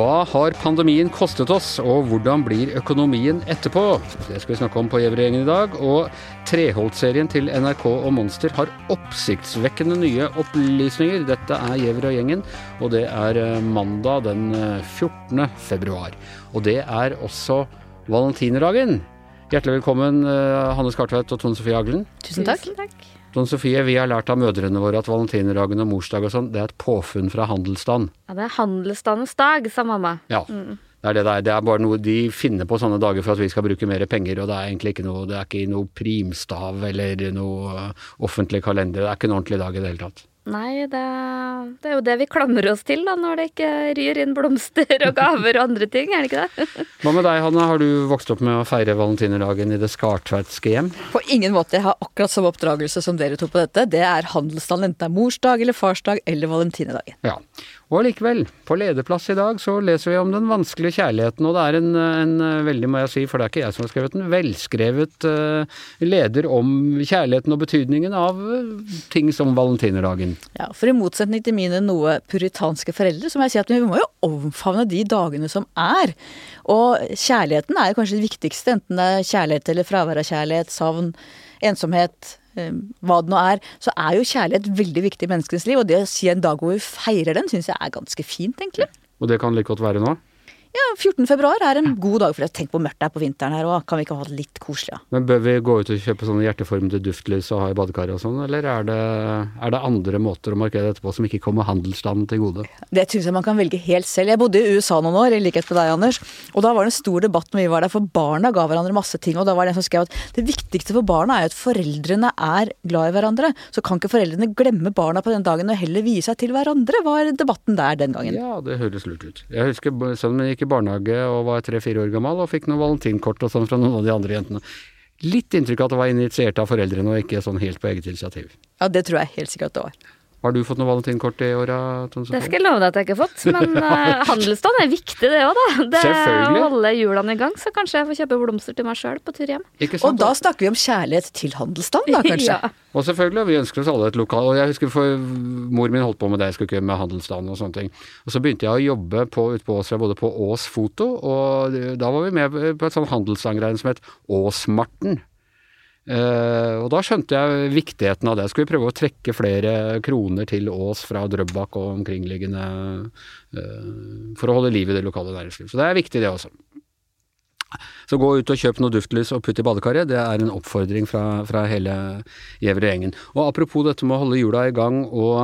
Hva har pandemien kostet oss, og hvordan blir økonomien etterpå? Det skal vi snakke om på Gjevrøy-gjengen i dag. Og Treholt-serien til NRK og Monster har oppsiktsvekkende nye opplysninger. Dette er Gjevrøy-gjengen, og det er eh, mandag den 14. Eh, februar. Og det er også valentinerdagen. Hjertelig velkommen, eh, Hanne Skartveit og Tone Sofie Aglen. Tusen takk. Tusen takk. Tone Sofie, vi har lært av mødrene våre at valentinerdagen og morsdag og sånn, det er et påfunn fra handelsstand. Ja, det er handelsstandens dag, sa mamma. Ja. Det er det det er. Det er bare noe de finner på sånne dager for at vi skal bruke mer penger, og det er egentlig ikke noe, det er ikke noe primstav eller noe offentlig kalender. Det er ikke en ordentlig dag i det hele tatt. Nei, det, det er jo det vi klamrer oss til da, når det ikke ryr inn blomster og gaver og andre ting, er det ikke det? Hva med deg, Hanne? Har du vokst opp med å feire valentinerdagen i det skartveitske hjem? På ingen måte. Jeg har akkurat samme oppdragelse som dere to på dette. Det er handelsstand, enten det er morsdag eller farsdag eller valentinerdagen. Ja. Og allikevel, på lederplass i dag så leser vi om den vanskelige kjærligheten, og det er en, en veldig, må jeg si, for det er ikke jeg som har skrevet den, velskrevet uh, leder om kjærligheten og betydningen av uh, ting som valentinerdagen. Ja, For i motsetning til mine noe puritanske foreldre, så må jeg si at vi må jo omfavne de dagene som er. Og kjærligheten er kanskje det viktigste, enten det er kjærlighet eller fravær av kjærlighet, savn, ensomhet, eh, hva det nå er, så er jo kjærlighet veldig viktig i menneskenes liv. Og det å si en dag hvor vi feirer den, syns jeg er ganske fint, egentlig. Og det kan like godt være nå? Ja, 14. februar er en god dag for det. Tenk hvor mørkt det er på vinteren her òg. Kan vi ikke ha det litt koselig, ja? Men bør vi gå ut og kjøpe sånne hjerteformede duftlys og ha i badekaret og sånn, eller er det, er det andre måter å markere dette på som ikke kommer handelsstanden til gode? Det syns jeg man kan velge helt selv. Jeg bodde i USA noen år, i likhet med deg, Anders. Og da var det en stor debatt når vi var der, for barna ga hverandre masse ting. Og da var det en som skrev at det viktigste for barna er at foreldrene er glad i hverandre. Så kan ikke foreldrene glemme barna på den dagen og heller vie seg til hverandre, var debatten der den gangen. Ja, det høres lurt ut. Jeg husker sønnen min gikk i barnehage og var tre-fire år gammel og fikk noen valentinkort og sånn fra noen av de andre jentene. Litt inntrykk av at det var initiert av foreldrene og ikke sånn helt på eget initiativ. Ja, det tror jeg helt sikkert det var. Har du fått noe valentinkort i åra, Det skal jeg love deg at jeg ikke har fått, men uh, handelsstand er viktig det òg, da. Det Selvfølgelig. å holde hjulene i gang, så kanskje jeg får kjøpe blomster til meg sjøl på tur hjem. Ikke sant? Og da snakker vi om kjærlighet til handelsstand, da kanskje? Ja. Og selvfølgelig, vi ønsker oss alle et lokal Og jeg husker for mor min holdt på med det, jeg skulle ikke med handelsstand og sånne ting. Og så begynte jeg å jobbe på, ute på Ås, jeg bodde på Ås Foto, og da var vi med på et sånt handelssangrein som het Åsmarten. Eh, og da skjønte jeg viktigheten av det. Skulle vi prøve å trekke flere kroner til Ås fra Drøbak og omkringliggende uh, for å holde liv i det lokale næringslivet. Så det er viktig, det også. Så gå ut og kjøp noe duftlys og putt i badekaret, det er en oppfordring fra, fra hele Gjevre-gjengen. Og apropos dette med å holde hjula i gang og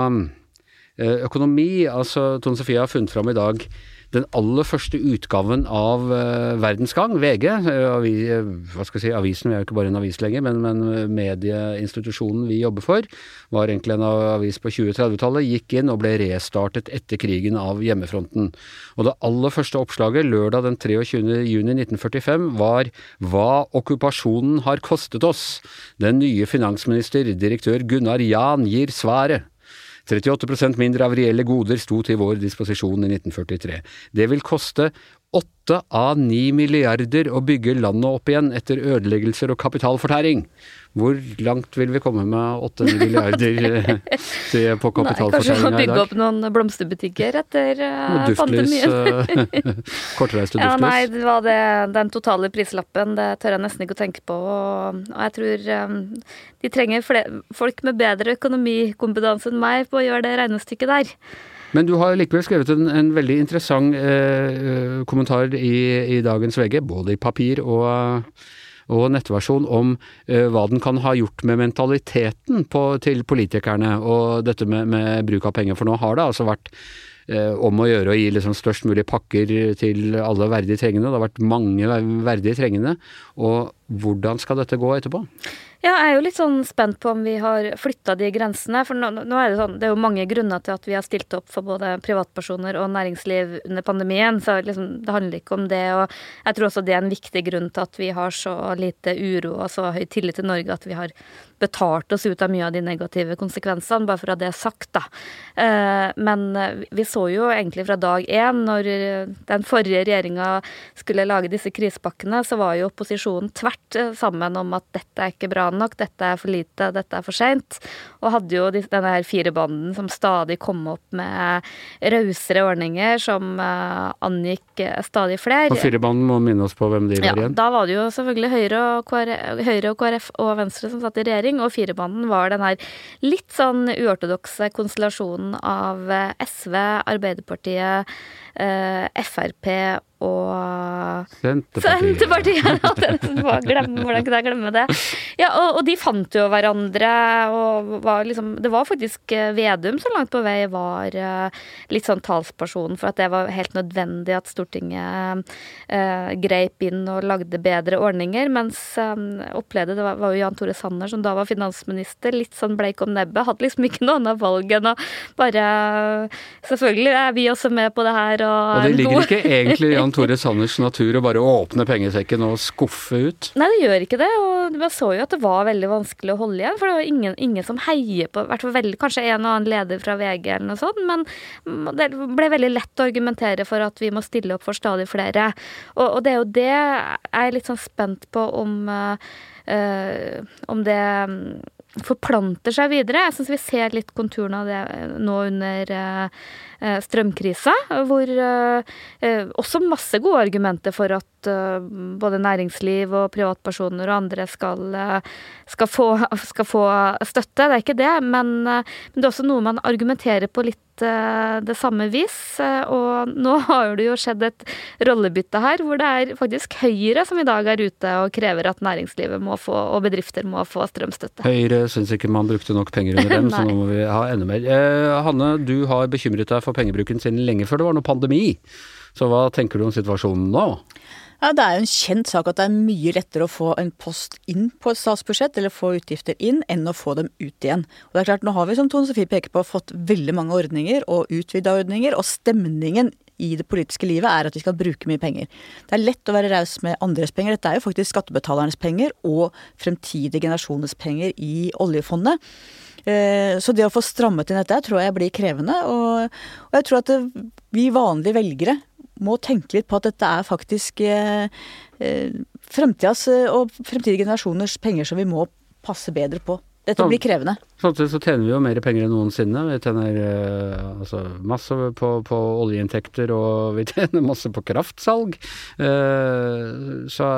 eh, økonomi, altså Tone Sofie har funnet fram i dag den aller første utgaven av uh, Verdensgang, VG, eh, avi, eh, hva skal jeg si, avisen, vi er jo ikke bare en avis lenger, men, men medieinstitusjonen vi jobber for, var egentlig en avis på 2030-tallet, gikk inn og ble restartet etter krigen av hjemmefronten. Og det aller første oppslaget, lørdag den 23. juni 1945, var Hva okkupasjonen har kostet oss. Den nye finansminister, direktør Gunnar Jan, gir svaret. 38% mindre av reelle goder sto til vår disposisjon i 1943. Det vil koste åtte av ni milliarder å bygge landet opp igjen etter ødeleggelser og kapitalfortæring. Hvor langt vil vi komme med 8 milliarder på til- i Nei, kanskje bygge opp noen blomsterbutikker etter uh, pandemien. Kortreiste duftlys. Ja, nei, det var det, den totale prislappen, det tør jeg nesten ikke å tenke på. Og, og jeg tror um, de trenger fle- folk med bedre økonomikompetanse enn meg på å gjøre det regnestykket der. Men du har likevel skrevet en, en veldig interessant eh, kommentar i, i dagens VG, både i papir og, og nettversjon, om uh, hva den kan ha gjort med mentaliteten på, til politikerne, og dette med, med bruk av penger. For nå har det altså vært uh, om å gjøre å gi liksom størst mulig pakker til alle verdig trengende. Det har vært mange verdig trengende. Og hvordan skal dette gå etterpå? Ja, jeg er jo litt sånn spent på om vi har flytta de grensene. For nå, nå er det sånn, det er jo mange grunner til at vi har stilt opp for både privatpersoner og næringsliv under pandemien. Så liksom, det handler ikke om det. Og jeg tror også det er en viktig grunn til at vi har så lite uro og så høy tillit til Norge at vi har betalt oss ut av mye av de negative konsekvensene, bare for at det er sagt, da. Eh, Men eh, vi så jo egentlig fra dag én, når den forrige regjeringa skulle lage disse krisepakkene, så var jo opposisjonen tvert eh, sammen om at dette er ikke bra nok, dette er for lite, dette er for seint. Og hadde jo denne her firebanden som stadig kom opp med rausere ordninger som uh, angikk uh, stadig flere. Og firebanden må minne oss på hvem de var ja, igjen? Da var det jo selvfølgelig Høyre og, KrF, Høyre og KrF og Venstre som satt i regjering, og firebanden var den her litt sånn uortodokse konstellasjonen av eh, SV, Arbeiderpartiet, Frp og Senterpartiet. Senterpartiet! glemme, hvordan kunne jeg glemme det? Ja, og, og, de fant jo hverandre, og var liksom Det var faktisk eh, Vedum som langt på vei var uh, litt sånn talsperson for at det var helt nødvendig at Stortinget eh, greip inn og lagde bedre ordninger, mens eh, opplevde det var, var, jo Jan Tore Sanner, som da var finansminister, litt sånn bleik om nebbet, hadde liksom ikke noe annet valg enn å bare Selvfølgelig er vi også med på det her, og, det ligger ikke egentlig i Jan Tore Sanners natur å bare åpne pengesekken og skuffe ut? Nei, det gjør ikke det. Og man så jo at det var veldig vanskelig å holde igjen. For det var ingen, ingen som heier på hvert fall Kanskje en og annen leder fra VG eller noe sånt, men det ble veldig lett å argumentere for at vi må stille opp for stadig flere. Og, og det er jo det jeg er litt sånn spent på om, øh, om det forplanter seg videre. Jeg syns vi ser litt konturene av det nå under uh, strømkrisa, hvor uh, også masse gode argumenter for at både næringsliv og privatpersoner og andre skal, skal, få, skal få, støtte. Det er ikke det, men, men det er også noe man argumenterer på litt det samme vis. Og nå har det jo skjedd et rollebytte her, hvor det er faktisk Høyre som i dag er ute og krever at næringslivet må få, og bedrifter må få strømstøtte. Høyre syns ikke man brukte nok penger under dem, så nå må vi ha enda mer. Eh, Hanne, du har bekymret deg for pengebruken siden lenge før det var noe pandemi. Så hva tenker du om situasjonen nå? Ja, Det er jo en kjent sak at det er mye lettere å få en post inn på et statsbudsjett, eller få utgifter inn, enn å få dem ut igjen. Og det er klart, Nå har vi, som Tone Sofie peker på, fått veldig mange ordninger, og utvida ordninger, og stemningen i det politiske livet er at vi skal bruke mye penger. Det er lett å være raus med andres penger. Dette er jo faktisk skattebetalernes penger og fremtidige generasjoners penger i oljefondet. Så det å få strammet inn dette tror jeg blir krevende. Og, jeg tror at vi vanlige velgere må tenke litt på at dette er faktisk fremtidas og fremtidige generasjoners penger som vi må passe bedre på. Dette blir krevende. Samtidig så tjener vi jo mer penger enn noensinne. Vi tjener eh, altså masse på, på, oljeinntekter, og vi tjener masse på kraftsalg. Eh, så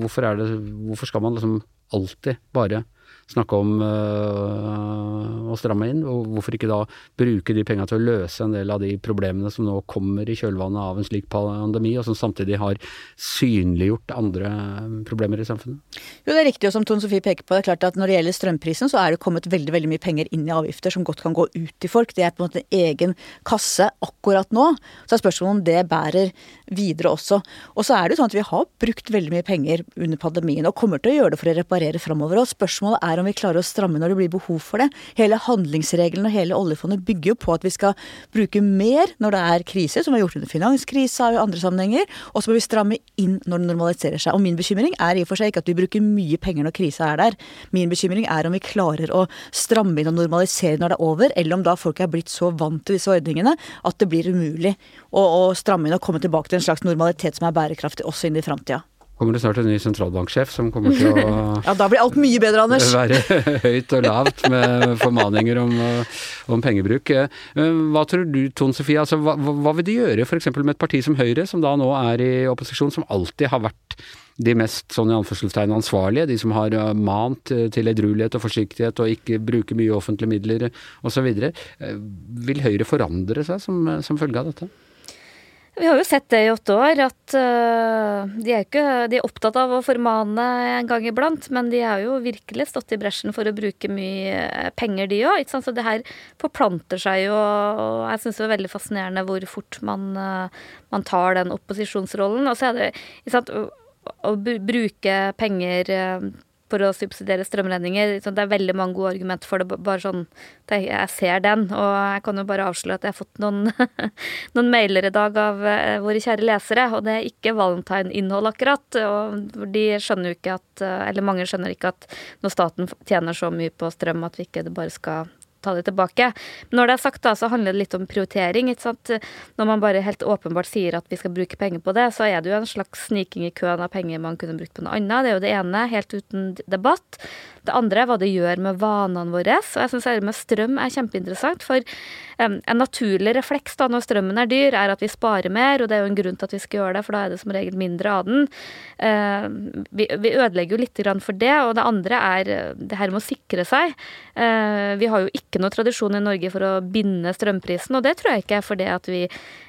hvorfor det Hvorfor skal man liksom alltid bare snakke om øh, å stramme inn, og hvorfor ikke da bruke de pengene til å løse en del av de problemene som nå kommer i kjølvannet av en slik pandemi, og som samtidig har synliggjort andre problemer i samfunnet? Jo, det er riktig, og som Tone Sofie peker på, det er klart at når det gjelder strømprisen, så er det kommet veldig veldig mye penger inn i avgifter som godt kan gå ut til folk. Det er på en måte en egen kasse akkurat nå. Så er spørsmålet om det bærer videre også. Og så er det jo sånn at vi har brukt veldig mye penger under pandemien, og kommer til å gjøre det for å reparere framover. Og spørsmålet er om vi klarer å stramme når det blir behov for det. Hele handlingsregelen og hele oljefondet bygger jo på at vi skal bruke mer når det er krise, som vi har gjort under finanskrisa og i andre sammenhenger, og så må vi stramme inn når det normaliserer seg. Og min bekymring er i og for seg ikke at vi bruker mye penger når krisa er der. Min bekymring er om vi klarer å stramme inn og normalisere når det er over, eller om da folk er blitt så vant til disse ordningene at det blir umulig å, å stramme inn og komme tilbake til en slags normalitet som er bærekraftig også inn i framtida kommer det snart en ny sentralbanksjef som kommer til å Ja, da blir alt mye bedre, Anders. Være høyt og lavt med formaninger om, om pengebruk. Hva tror du, Tone Sofie, altså, hva, hva, vil de gjøre f.eks. med et parti som Høyre, som da nå er i opposisjon, som alltid har vært de mest sånn i anførselstegn ansvarlige, de som har mant til edruelighet og forsiktighet og ikke bruker mye offentlige midler osv. Vil Høyre forandre seg som, som følge av dette? Vi har jo sett det i åtte år, at uh, de, er ikke, de er opptatt av å formane en gang iblant, men de har jo virkelig stått i bresjen for å bruke mye penger, de òg. Så det her forplanter seg jo, og jeg syns det er veldig fascinerende hvor fort man, uh, man tar den opposisjonsrollen. Og så er det sant, å, bruke penger uh, for å subsidiere strømregninger. Det er veldig mange gode argumenter for det. bare sånn, Jeg ser den, og jeg kan jo bare avsløre at jeg har fått noen, noen mailer i dag av eh, våre kjære lesere, og det er ikke valentine-innhold akkurat. og De skjønner jo ikke at, eller mange skjønner ikke at når staten tjener så mye på strøm at vi ikke bare skal ta det tilbake. Når det er sagt, da, så handler det litt om prioritering. ikke sant? Når man bare helt åpenbart sier at vi skal bruke penger på det, så er det jo en slags sniking i køen av penger man kunne brukt på noe annet. Det er jo det ene, helt uten debatt. Det andre er hva det gjør med vanene våre. Og jeg syns med strøm er kjempeinteressant. For en naturlig refleks da når strømmen er dyr, er at vi sparer mer, og det er jo en grunn til at vi skal gjøre det, for da er det som regel mindre av den. Vi, ødelegger jo litt for det. Og det andre er det her med å sikre seg. Uh, vi har jo ikke noe tradisjon i Norge for å binde strømprisen, og det tror jeg ikke er fordi at vi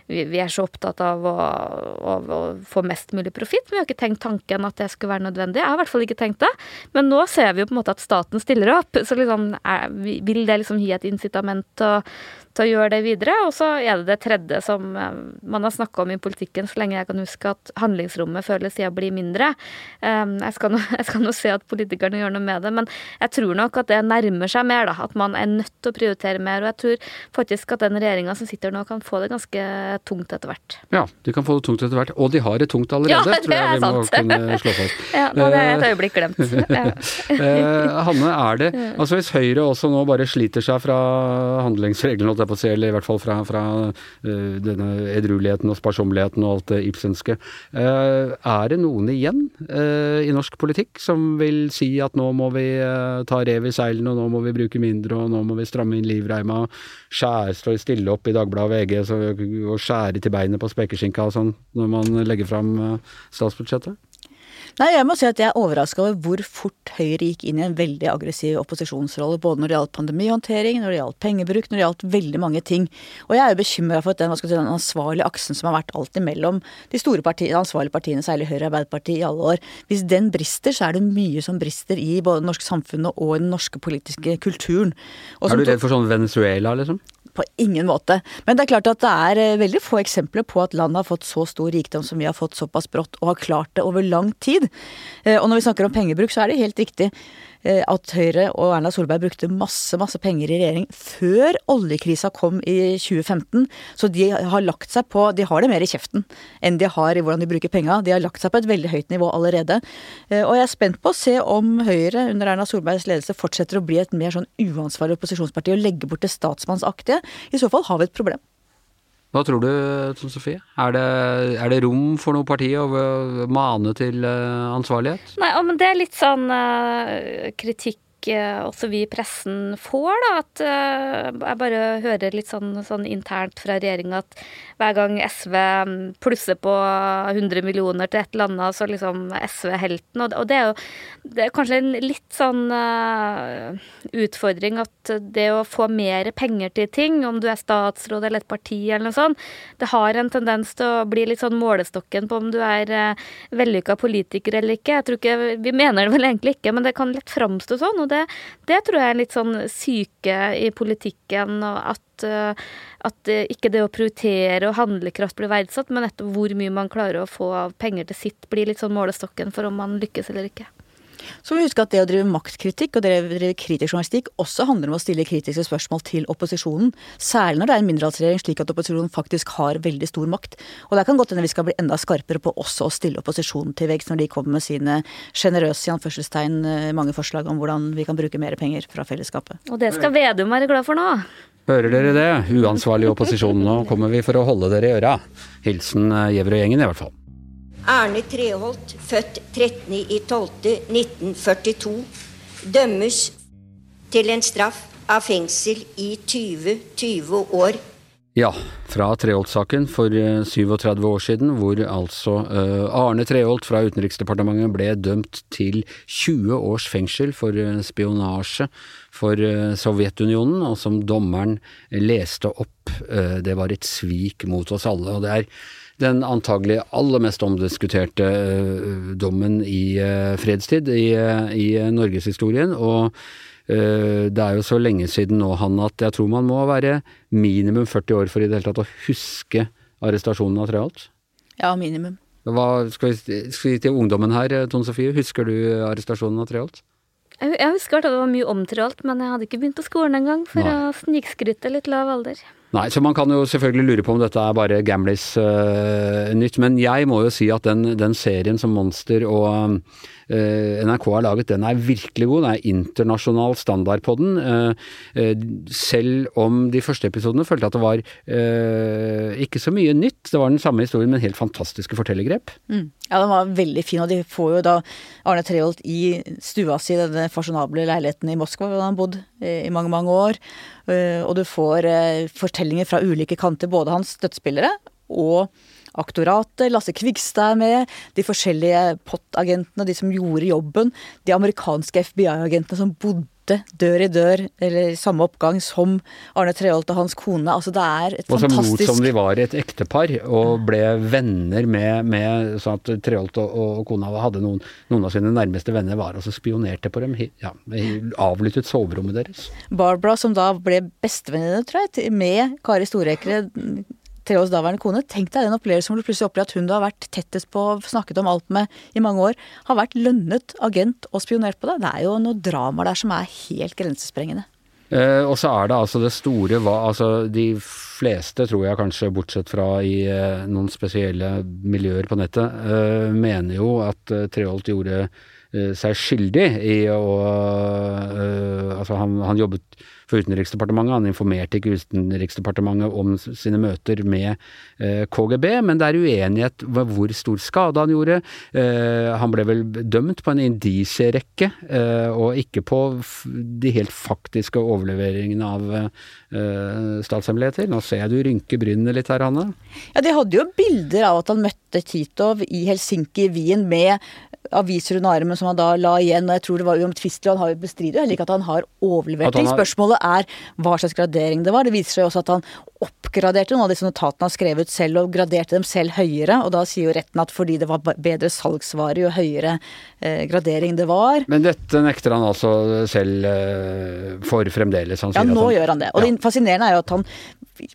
vi, vi er så opptatt av å, av å få mest mulig profitt. Vi har ikke tenkt tanken at det skulle være nødvendig. Jeg har i hvert fall ikke tenkt det. Men nå ser vi jo på en måte at staten stiller opp. Så liksom, er, vil det liksom gi et incitament til å til å gjøre det videre. Og så er det det tredje som eh, man har snakka om i politikken så lenge jeg kan huske, at handlingsrommet føles i å bli mindre. Ehm, jeg skal, nå, jeg skal, nå, se at politikerne gjør noe med det, men jeg tror nok at det nærmer seg mer. da, At man er nødt til å prioritere mer. Og jeg tror faktisk at den regjeringa som sitter nå, kan få det ganske tungt etter hvert. Ja, de kan få det tungt etter hvert. Og de har det tungt allerede, ja, tror jeg vi må kunne slå fast. ja, nå hadde jeg et øyeblikk glemt. Eh, Hanne, er det Altså hvis Høyre også nå bare sliter seg fra handlingsreglene, på å si, eller i hvert fall fra, fra uh, denne edrueligheten og sparsommeligheten og alt det ibsenske. Uh, er det noen igjen i norsk politikk som vil si at nå må vi ta rev i seilene, og nå må vi bruke mindre, og nå må vi stramme inn livreima, skjære, stå stille opp i Dagbladet og VG så, og skjære til beinet på spekeskinka og sånn når man legger fram statsbudsjettet? Nei, jeg må si at jeg er overraska over hvor fort Høyre gikk inn i en veldig aggressiv opposisjonsrolle, både når det gjaldt pandemihåndtering, når det gjaldt pengebruk, når det gjaldt veldig mange ting. Og jeg er jo bekymra for at den, si, den, ansvarlige aksen som har vært alt imellom de store parti, ansvarlige partiene, særlig Høyre og Arbeiderpartiet, i alle år, hvis den brister, så er det mye som brister i både det norske samfunnet og den norske politiske kulturen. Er du redd for sånn Venezuela, liksom? På ingen måte. Men det er klart at det er eh, veldig få eksempler på at landet har fått så stor rikdom som vi har fått såpass brått, og har klart det over lang tid. Eh, og når vi snakker om pengebruk, så er det helt riktig. Eh, at Høyre og Erna Solberg brukte masse, masse penger i regjering før oljekrisa kom i 2015. Så de har lagt seg på De har det mer i kjeften enn de har i hvordan de bruker penga. De har lagt seg på et veldig høyt nivå allerede. Og jeg er spent på å se om Høyre under Erna Solbergs ledelse fortsetter å bli et mer sånn uansvarlig opposisjonsparti og legge bort det statsmannsaktige. I så fall har vi et problem. Hva tror du, Tone Sofie? Er det, er det, rom for noe parti å mane til eh, ansvarlighet? Nei, men det er litt sånn uh, kritikk Eh, også vi i pressen får, da. At uh, jeg bare hører litt sånn, sånn internt fra regjeringa at hver gang SV mm, plusser på 100 millioner til et eller annet, så liksom SV helten. Og, det er jo det er kanskje en litt sånn uh, utfordring at det å få mer penger til ting, om du er statsråd eller et parti eller noe sånt, det har en tendens til å bli litt sånn målestokken på om du er uh, vellykka politiker eller ikke. Jeg tror ikke, Vi mener det vel egentlig ikke, men det kan lett framstå sånn. og det, det tror jeg er litt sånn syke i politikken. At, eh, at ikke det å prioritere og handlekraft blir verdsatt, men nettopp hvor mye man klarer å få penger til sitt, blir litt sånn målestokken for om man lykkes eller ikke. Så må vi huske at det å drive maktkritikk og det å drive kritisk journalistikk også handler om å stille kritiske spørsmål til opposisjonen. Særlig når det er en mindretallsregjering, slik at opposisjonen faktisk har veldig stor makt. Og der kan godt hende vi skal bli enda skarpere på også å stille opposisjonen til veggs når de kommer med sine sjenerøse anførselstegn eh, mange forslag om hvordan vi kan bruke mer penger fra fellesskapet. Og det skal Vedum være glad for nå. Hører dere det, uansvarlig opposisjon? Nå kommer vi for å holde dere i øra. Hilsen eh, Gjevrøy-gjengen i hvert fall. Erne Treholt, født 13.12.1942, dømmes til en straff av fengsel i 20-20 år. Ja, fra Treholt-saken for 37 eh, år siden, hvor altså uh, Arne Treholt fra Utenriksdepartementet ble dømt til 20 års fengsel for uh, spionasje for Sovjetunionen, og som dommeren leste opp. det var et svik mot oss alle. og det er den antagelig aller mest omdiskuterte uh, dommen i uh, fredstid i, uh, i norgeshistorien. Og det er jo så lenge siden nå, han, at jeg tror man må være minimum 40 år for i det hele tatt å huske arrestasjonen av Treholt. Ja, minimum. Hva skal vi, skal vi til ungdommen her, Tone Sofie? Husker du arrestasjonen av Treholt? Jeg husker at det var mye om Treholt, men jeg hadde ikke begynt på skolen engang for Nei. å snikskryte litt lav alder. Nei, så man kan jo selvfølgelig lure på om dette er bare Gamlis uh, nytt, men jeg må jo si at den, den serien som Monster og NRK har laget, den er virkelig god. Det er internasjonal standard på den. Eh, eh, selv om de første episodene følte at det var eh, ikke så mye nytt. Det var den samme historien, men helt fantastiske fortellergrep. Mm. Ja, den var veldig fin, og de får jo da Arne Treholt i stua si, denne fasjonable leiligheten i Moskva, hvor han har bodd i mange, mange år. Eh, og du får eh, fortellinger fra ulike kanter, både hans støttespillere og aktoratet. Lasse Kvigstad er med. De forskjellige POT-agentene, de som gjorde jobben. De amerikanske FBI-agentene som bodde dør i dør, eller i samme oppgang som Arne Treholt og hans kone. Altså det er et og fantastisk Og som lot som de var et ektepar, og ble venner med, med sånn at Treholt og, og, kona hadde noen, noen av sine nærmeste venner var altså spionerte på dem. Ja, avlyttet soverommet deres. Barbara, som da ble bestevenninne, tror jeg, med Kari Storekre Treholts daværende kone. Tenk deg den opplevelsen hvor du plutselig opplever at hun du har vært tettest på og snakket om alt med i mange år, har vært lønnet agent og spionert på deg. Det er jo noe drama der som er helt grensesprengende. Eh, og så er det altså det store hva Altså de fleste, tror jeg kanskje, bortsett fra i eh, noen spesielle miljøer på nettet, eh, mener jo at eh, Treholt gjorde seg skyldig i å eh, Altså han, han jobbet for Utenriksdepartementet. Han informerte ikke Utenriksdepartementet om sine møter med eh, KGB, men det er uenighet om hvor stor skade han gjorde. Eh, han ble vel dømt på en indisierekke, eh, og ikke på de helt faktiske overleveringene av statshemmeligheter. Nå ser jeg du rynker brynene litt her, Hanne. Ja, de hadde jo bilder av at han møtte Titov i Helsinki, Wien, med aviser under armen som han da la igjen, og jeg tror det var uomtvistelig, han har jo bestrider heller ikke at han har overlevert ting. Har... Spørsmålet er hva slags gradering det var. Det viser seg også at han oppgraderte noen av disse notatene han skrev ut selv, og graderte dem selv høyere. Og da sier jo retten at fordi det var bedre salgsvare, jo høyere eh, gradering det var. Men dette nekter han altså selv eh, for fremdeles? ja, nå han... gjør han det. Og ja. det fascinerende er jo at han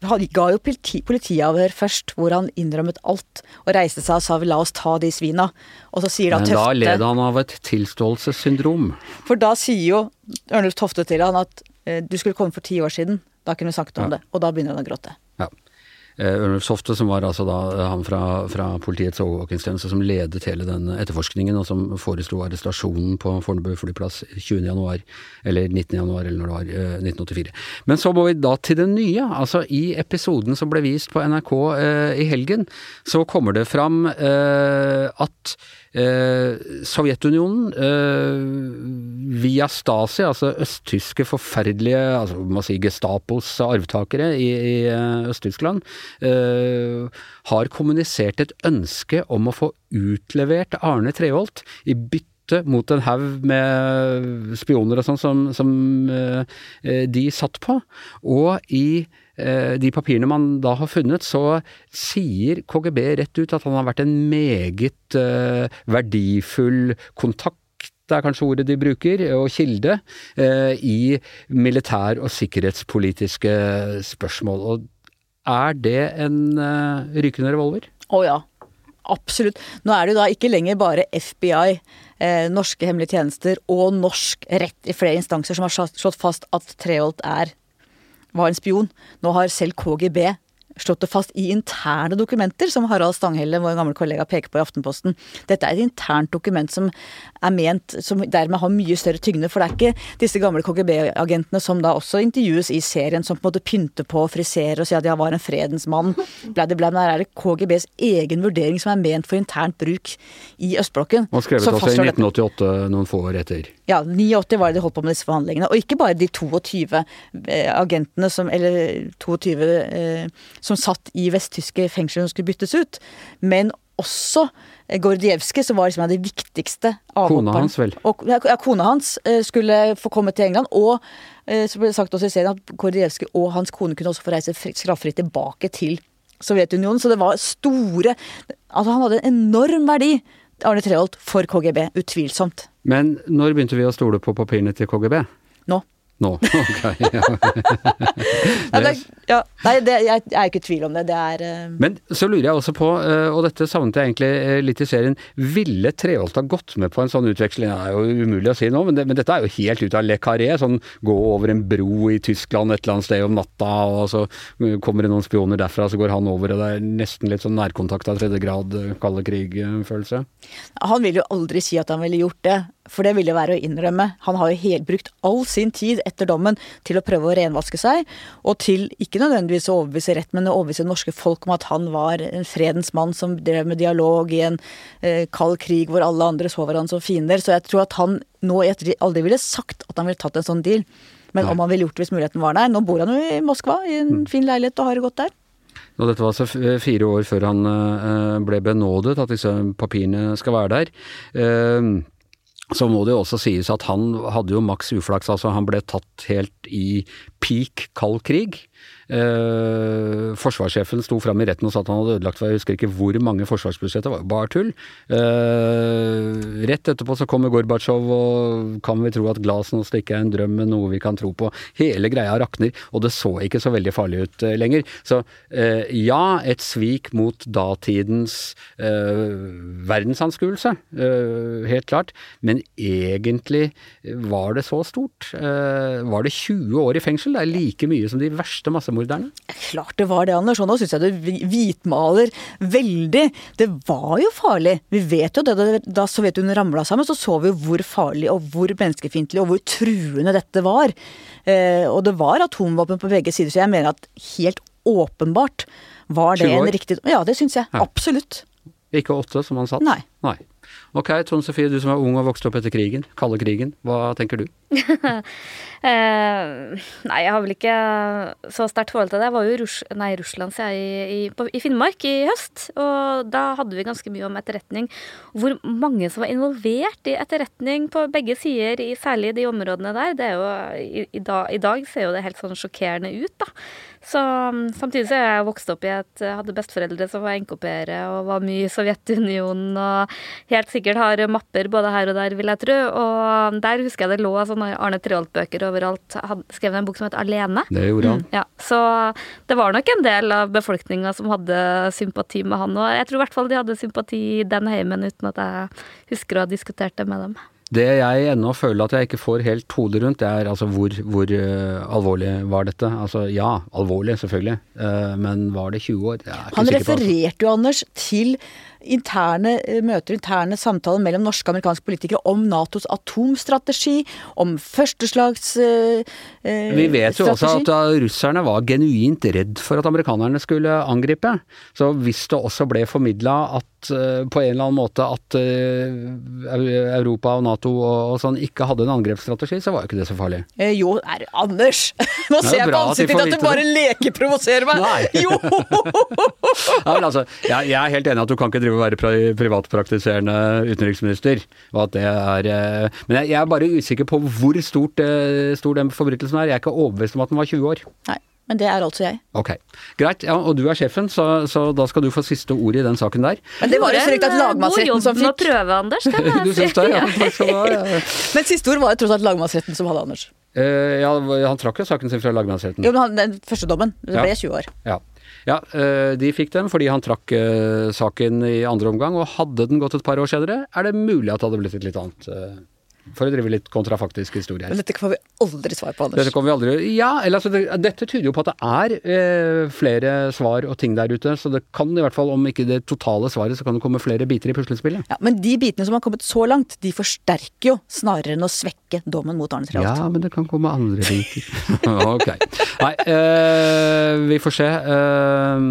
han ga jo politi, politiavhør først, hvor han innrømmet alt, og reiste seg og sa la oss ta de svina. Og så sier da Tøfte Men da led han av et tilståelsessyndrom. For da sier jo Ørnulf Tofte til han at eh, du skulle komme for ti år siden. Da kunne du sagt om ja. det. Og da begynner han å gråte. Ja. Eh, Ørnulf Softe, som var altså da eh, han fra, fra politiets overvåkingstjeneste som ledet hele den etterforskningen, og som foreslo arrestasjonen på Fornebu flyplass 20. januar, eller 19. januar, eller når det var, 1984. Eh, Men så må vi da til det nye. Altså i episoden som ble vist på NRK eh, i helgen, så kommer det fram eh, at Eh, Sovjetunionen, via Stasi, altså østtyske forferdelige altså man si Gestapos arvtakere i, i eh, Øst-Tyskland, eh, har kommunisert et ønske om å få utlevert Arne Treholt i bytte mot en haug med spioner og sånn som, som eh, de satt på. Og i de papirene man da har funnet, så sier KGB rett ut at han har vært en meget uh, verdifull kontakt er kanskje ordet de bruker, og kilde, uh, i militær- og sikkerhetspolitiske spørsmål. Og er det en uh, rykende revolver? Å oh, ja. Absolutt. Nå er det jo da ikke lenger bare FBI, eh, norske hemmelige tjenester og norsk rett i flere instanser som har slått fast at Treholt er var en spion. Nå har selv KGB slått det fast i interne dokumenter, som Harald Stanghelle, vår gamle kollega, peker på i Aftenposten. Dette er et internt dokument som er ment, som dermed har mye større tyngde. For det er ikke disse gamle KGB-agentene som da også intervjues i serien, som på en måte pynter på, friserer og sier at ja, var en fredens mann. Bladde, men her er det KGBs egen vurdering som er ment for internt bruk i østblokken. Og skrevet altså i 1988, noen få år etter. Ja, 89 var det de holdt på med disse forhandlingene. Og ikke bare de 22 eh, agentene som Eller 22 eh, som satt i vesttyske fengsler som skulle byttes ut, men også Gordievskij, som var liksom det de viktigste avhopperen. Kona hans, vel. Og, ja, kona hans eh, skulle få komme til England. Og eh, så ble det sagt også i serien at Gordievskij og hans kone kunne også få reise straffritt tilbake til Sovjetunionen. Så det var store Altså, han hadde en enorm verdi, Arne Treholt, for KGB. Utvilsomt. Men når begynte vi å stole på papirene til KGB? Nå. Nå, ok. Ja. Ja, ja, nei, det, jeg, jeg er ikke i tvil om det. Det er uh... Men så lurer jeg også på, eh, og dette savnet jeg egentlig eh, litt i serien, ville Treholt ha gått med på en sånn utveksling? Det er jo umulig å si nå, men, det, men dette er jo helt ut av le carré. Sånn gå over en bro i Tyskland et eller annet sted om natta, og så kommer det noen spioner derfra, så går han over, og det er nesten litt sånn nærkontakt av tredje grad, kalde krig-følelse. Han vil jo aldri si at han ville gjort det, for det ville være å innrømme. Han har jo helt brukt all sin tid etter dommen til å prøve å renvaske seg, og til ikke nødvendigvis å overbevise rett, men å overbevise det norske folk om at han var en fredens mann som drev med dialog i en eh, kald krig hvor alle andre så hverandre som fiender. Så jeg tror at han nå i ettertid aldri ville sagt at han ville tatt en sånn deal. Men Nei. om han ville gjort det hvis muligheten var der. Nå bor han jo i Moskva, i en fin leilighet og har det godt der. Og dette var altså fire år før han eh, ble benådet, at disse papirene skal være der. Så må det jo også sies at han hadde jo maks uflaks, altså han ble tatt helt i peak kald krig. Eh, forsvarssjefen sto fram i retten og sa at han hadde ødelagt jeg husker ikke hvor mange forsvarsbudsjetter, var bare tull. Eh, rett etterpå så kommer Gorbatsjov og kan vi tro at Glasnost ikke er en drøm, men noe vi kan tro på. Hele greia rakner, og det så ikke så veldig farlig ut eh, lenger. Så eh, ja, et svik mot datidens eh, verdensanskuelse, eh, helt klart. Men egentlig var det så stort. Var det 20 år i fengsel? Det er like mye som de verste massemorderne. Klart det var det, Anders. Og nå syns jeg du hvitmaler veldig. Det var jo farlig. Vi vet jo det. Da- Sovjetunionen ramla sammen, så så vi jo hvor farlig og hvor menneskefiendtlig og hvor truende dette var. Eh, og det var atomvåpen på begge sider, så jeg mener at helt åpenbart var det en riktig Ja, det syns jeg. Ja. Absolutt. Ikke åtte, som han satt? Nei. Nei. Ok, Trond Sofie, du som er ung og vokste opp etter krigen, kalde krigen, hva tenker du? Eh, nei, jeg har vel ikke så sterkt forhold til det. Jeg var jo Rus nei, Russland, jeg, i, på, i Finnmark i høst. Og da hadde vi ganske mye om etterretning. Hvor mange som var involvert i etterretning på begge sider, i, særlig de områdene der. Det er jo, i, dag, I dag ser jo det helt sånn sjokkerende ut, da. Så um, Samtidig så jeg vokst opp i et jeg hadde besteforeldre som var NKP-ere og var mye i Sovjetunionen og helt sikkert har mapper både her og der, vil jeg tro. Og der husker jeg det lå sånne Arne Treholt-bøker overalt. Han hadde skrevet en bok som het Alene. Det gjorde han. Mm, ja, så det var nok en del av befolkninga som hadde sympati med han. Og jeg tror i hvert fall de hadde sympati i den heimen, uten at jeg husker å ha diskutert det med dem. Det jeg ennå føler at jeg ikke får helt hodet rundt, det er altså hvor, hvor uh, alvorlig var dette? Altså ja, alvorlig selvfølgelig, uh, men var det 20 år? Jeg er ikke Han sikker på. Altså. refererte jo, Anders, til interne eh, møter, interne samtaler mellom norske og amerikanske politikere om Natos atomstrategi, om førsteslags eh, eh, Vi vet jo også at russerne var genuint redd for at amerikanerne skulle angripe. Så hvis det også ble formidla at eh, på en eller annen måte at eh, Europa og Nato og, sånn ikke hadde en angrepsstrategi, så var jo ikke det så farlig. Eh, jo, er, Anders! Nå er ser jeg på ansiktet ditt at du bare lekeprovoserer meg! Nei. Jo! Ja, altså, jeg, jeg er helt enig at du kan ikke drive og være privatpraktiserende utenriksminister. Og at det er, eh, men jeg, jeg er bare usikker på hvor stort, stor den forbrytelsen er. Jeg er ikke overbevist om at den var 20 år. Nei, men det er altså jeg. Ok, Greit, ja, og du er sjefen, så, så da skal du få siste ord i den saken der. Men det var jo strengt tatt eh, lagmannsretten som fikk God jobb med å prøve, Anders. Du synes syns det? Ja. Ja. Men siste ord var jo tross alt lagmannsretten som hadde Anders. Uh, ja, han trakk jo saken sin fra lagmannsretten. Jo, men han, den første dommen, det Ja. ble 20 år. Ja, ja eh, de fikk den fordi han trakk saken i andre omgang, og hadde den gått et par år senere, er det mulig at det hadde blitt et litt annet For å drive litt kontrafaktisk historie her. Men dette får vi aldri svar på, Anders. Dette kommer vi aldri Ja, eller altså, det, dette tyder jo på at det er eh, flere svar og ting der ute, så det kan i hvert fall, om ikke det totale svaret, så kan det komme flere biter i puslespillet. Ja, men de bitene som har kommet så langt, de forsterker jo snarere enn å svekke dommen mot Arne Treholt. Ja, men det kan komme andre biter. ok. Nei, eh, vi får se. Eh,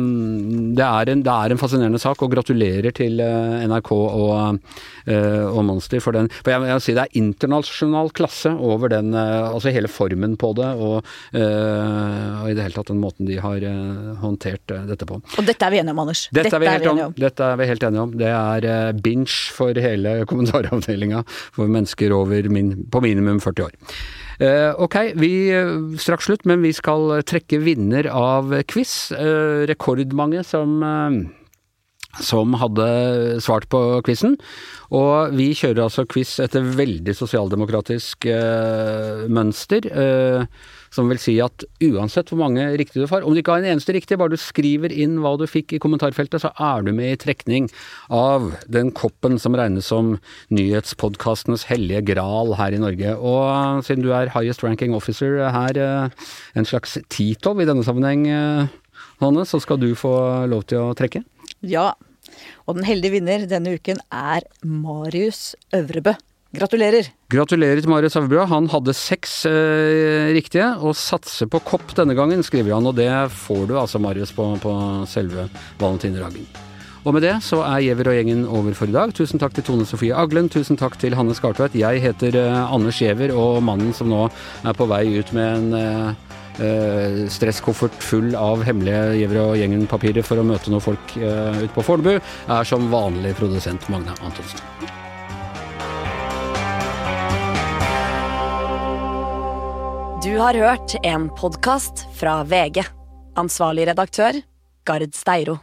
det, er en, det er en fascinerende sak, og gratulerer til eh, NRK og, eh, og Monster for den. For jeg, jeg vil si det er internasjonal klasse over den, eh, altså hele formen på det, og, eh, og i det hele tatt den måten de har eh, håndtert dette på. Og dette er vi enige om, Anders. Dette er vi helt enige om. Dette er vi helt enige om. Det er binge for hele kommentaravdelinga for mennesker over min, på minimum 40 år. Ok, vi straks slutt, men vi skal trekke vinner av quiz. Rekordmange som som hadde svart på quizen. Og vi kjører altså quiz etter veldig sosialdemokratisk eh, mønster. Eh, som vil si at uansett hvor mange riktige du får, om du ikke har en eneste riktig, bare du skriver inn hva du fikk i kommentarfeltet, så er du med i trekning av den koppen som regnes som nyhetspodkastenes hellige gral her i Norge. Og siden du er highest ranking officer her, eh, en slags titov i denne sammenheng, eh, Hanne, så skal du få lov til å trekke. Ja. Og den heldige vinner denne uken er Marius Øvrebø. Gratulerer. Gratulerer til Marius Øvrebø. Han hadde seks eh, riktige, og satser på kopp denne gangen, skriver han. Og det får du altså, Marius, på, på selve valentinerdagen. Og med det så er Giæver og gjengen over for i dag. Tusen takk til Tone Sofie Aglen. Tusen takk til Hanne Skartveit. Jeg heter eh, Anders Giæver, og mannen som nå er på vei ut med en uh, uh, stresskoffert full av hemmelige Giæver og gjengen-papirer for å møte noen folk eh, ute på Fornebu, er som vanlig produsent Magne Antonsen. Du har hørt en podkast fra VG. Ansvarlig redaktør, Gard Steiro.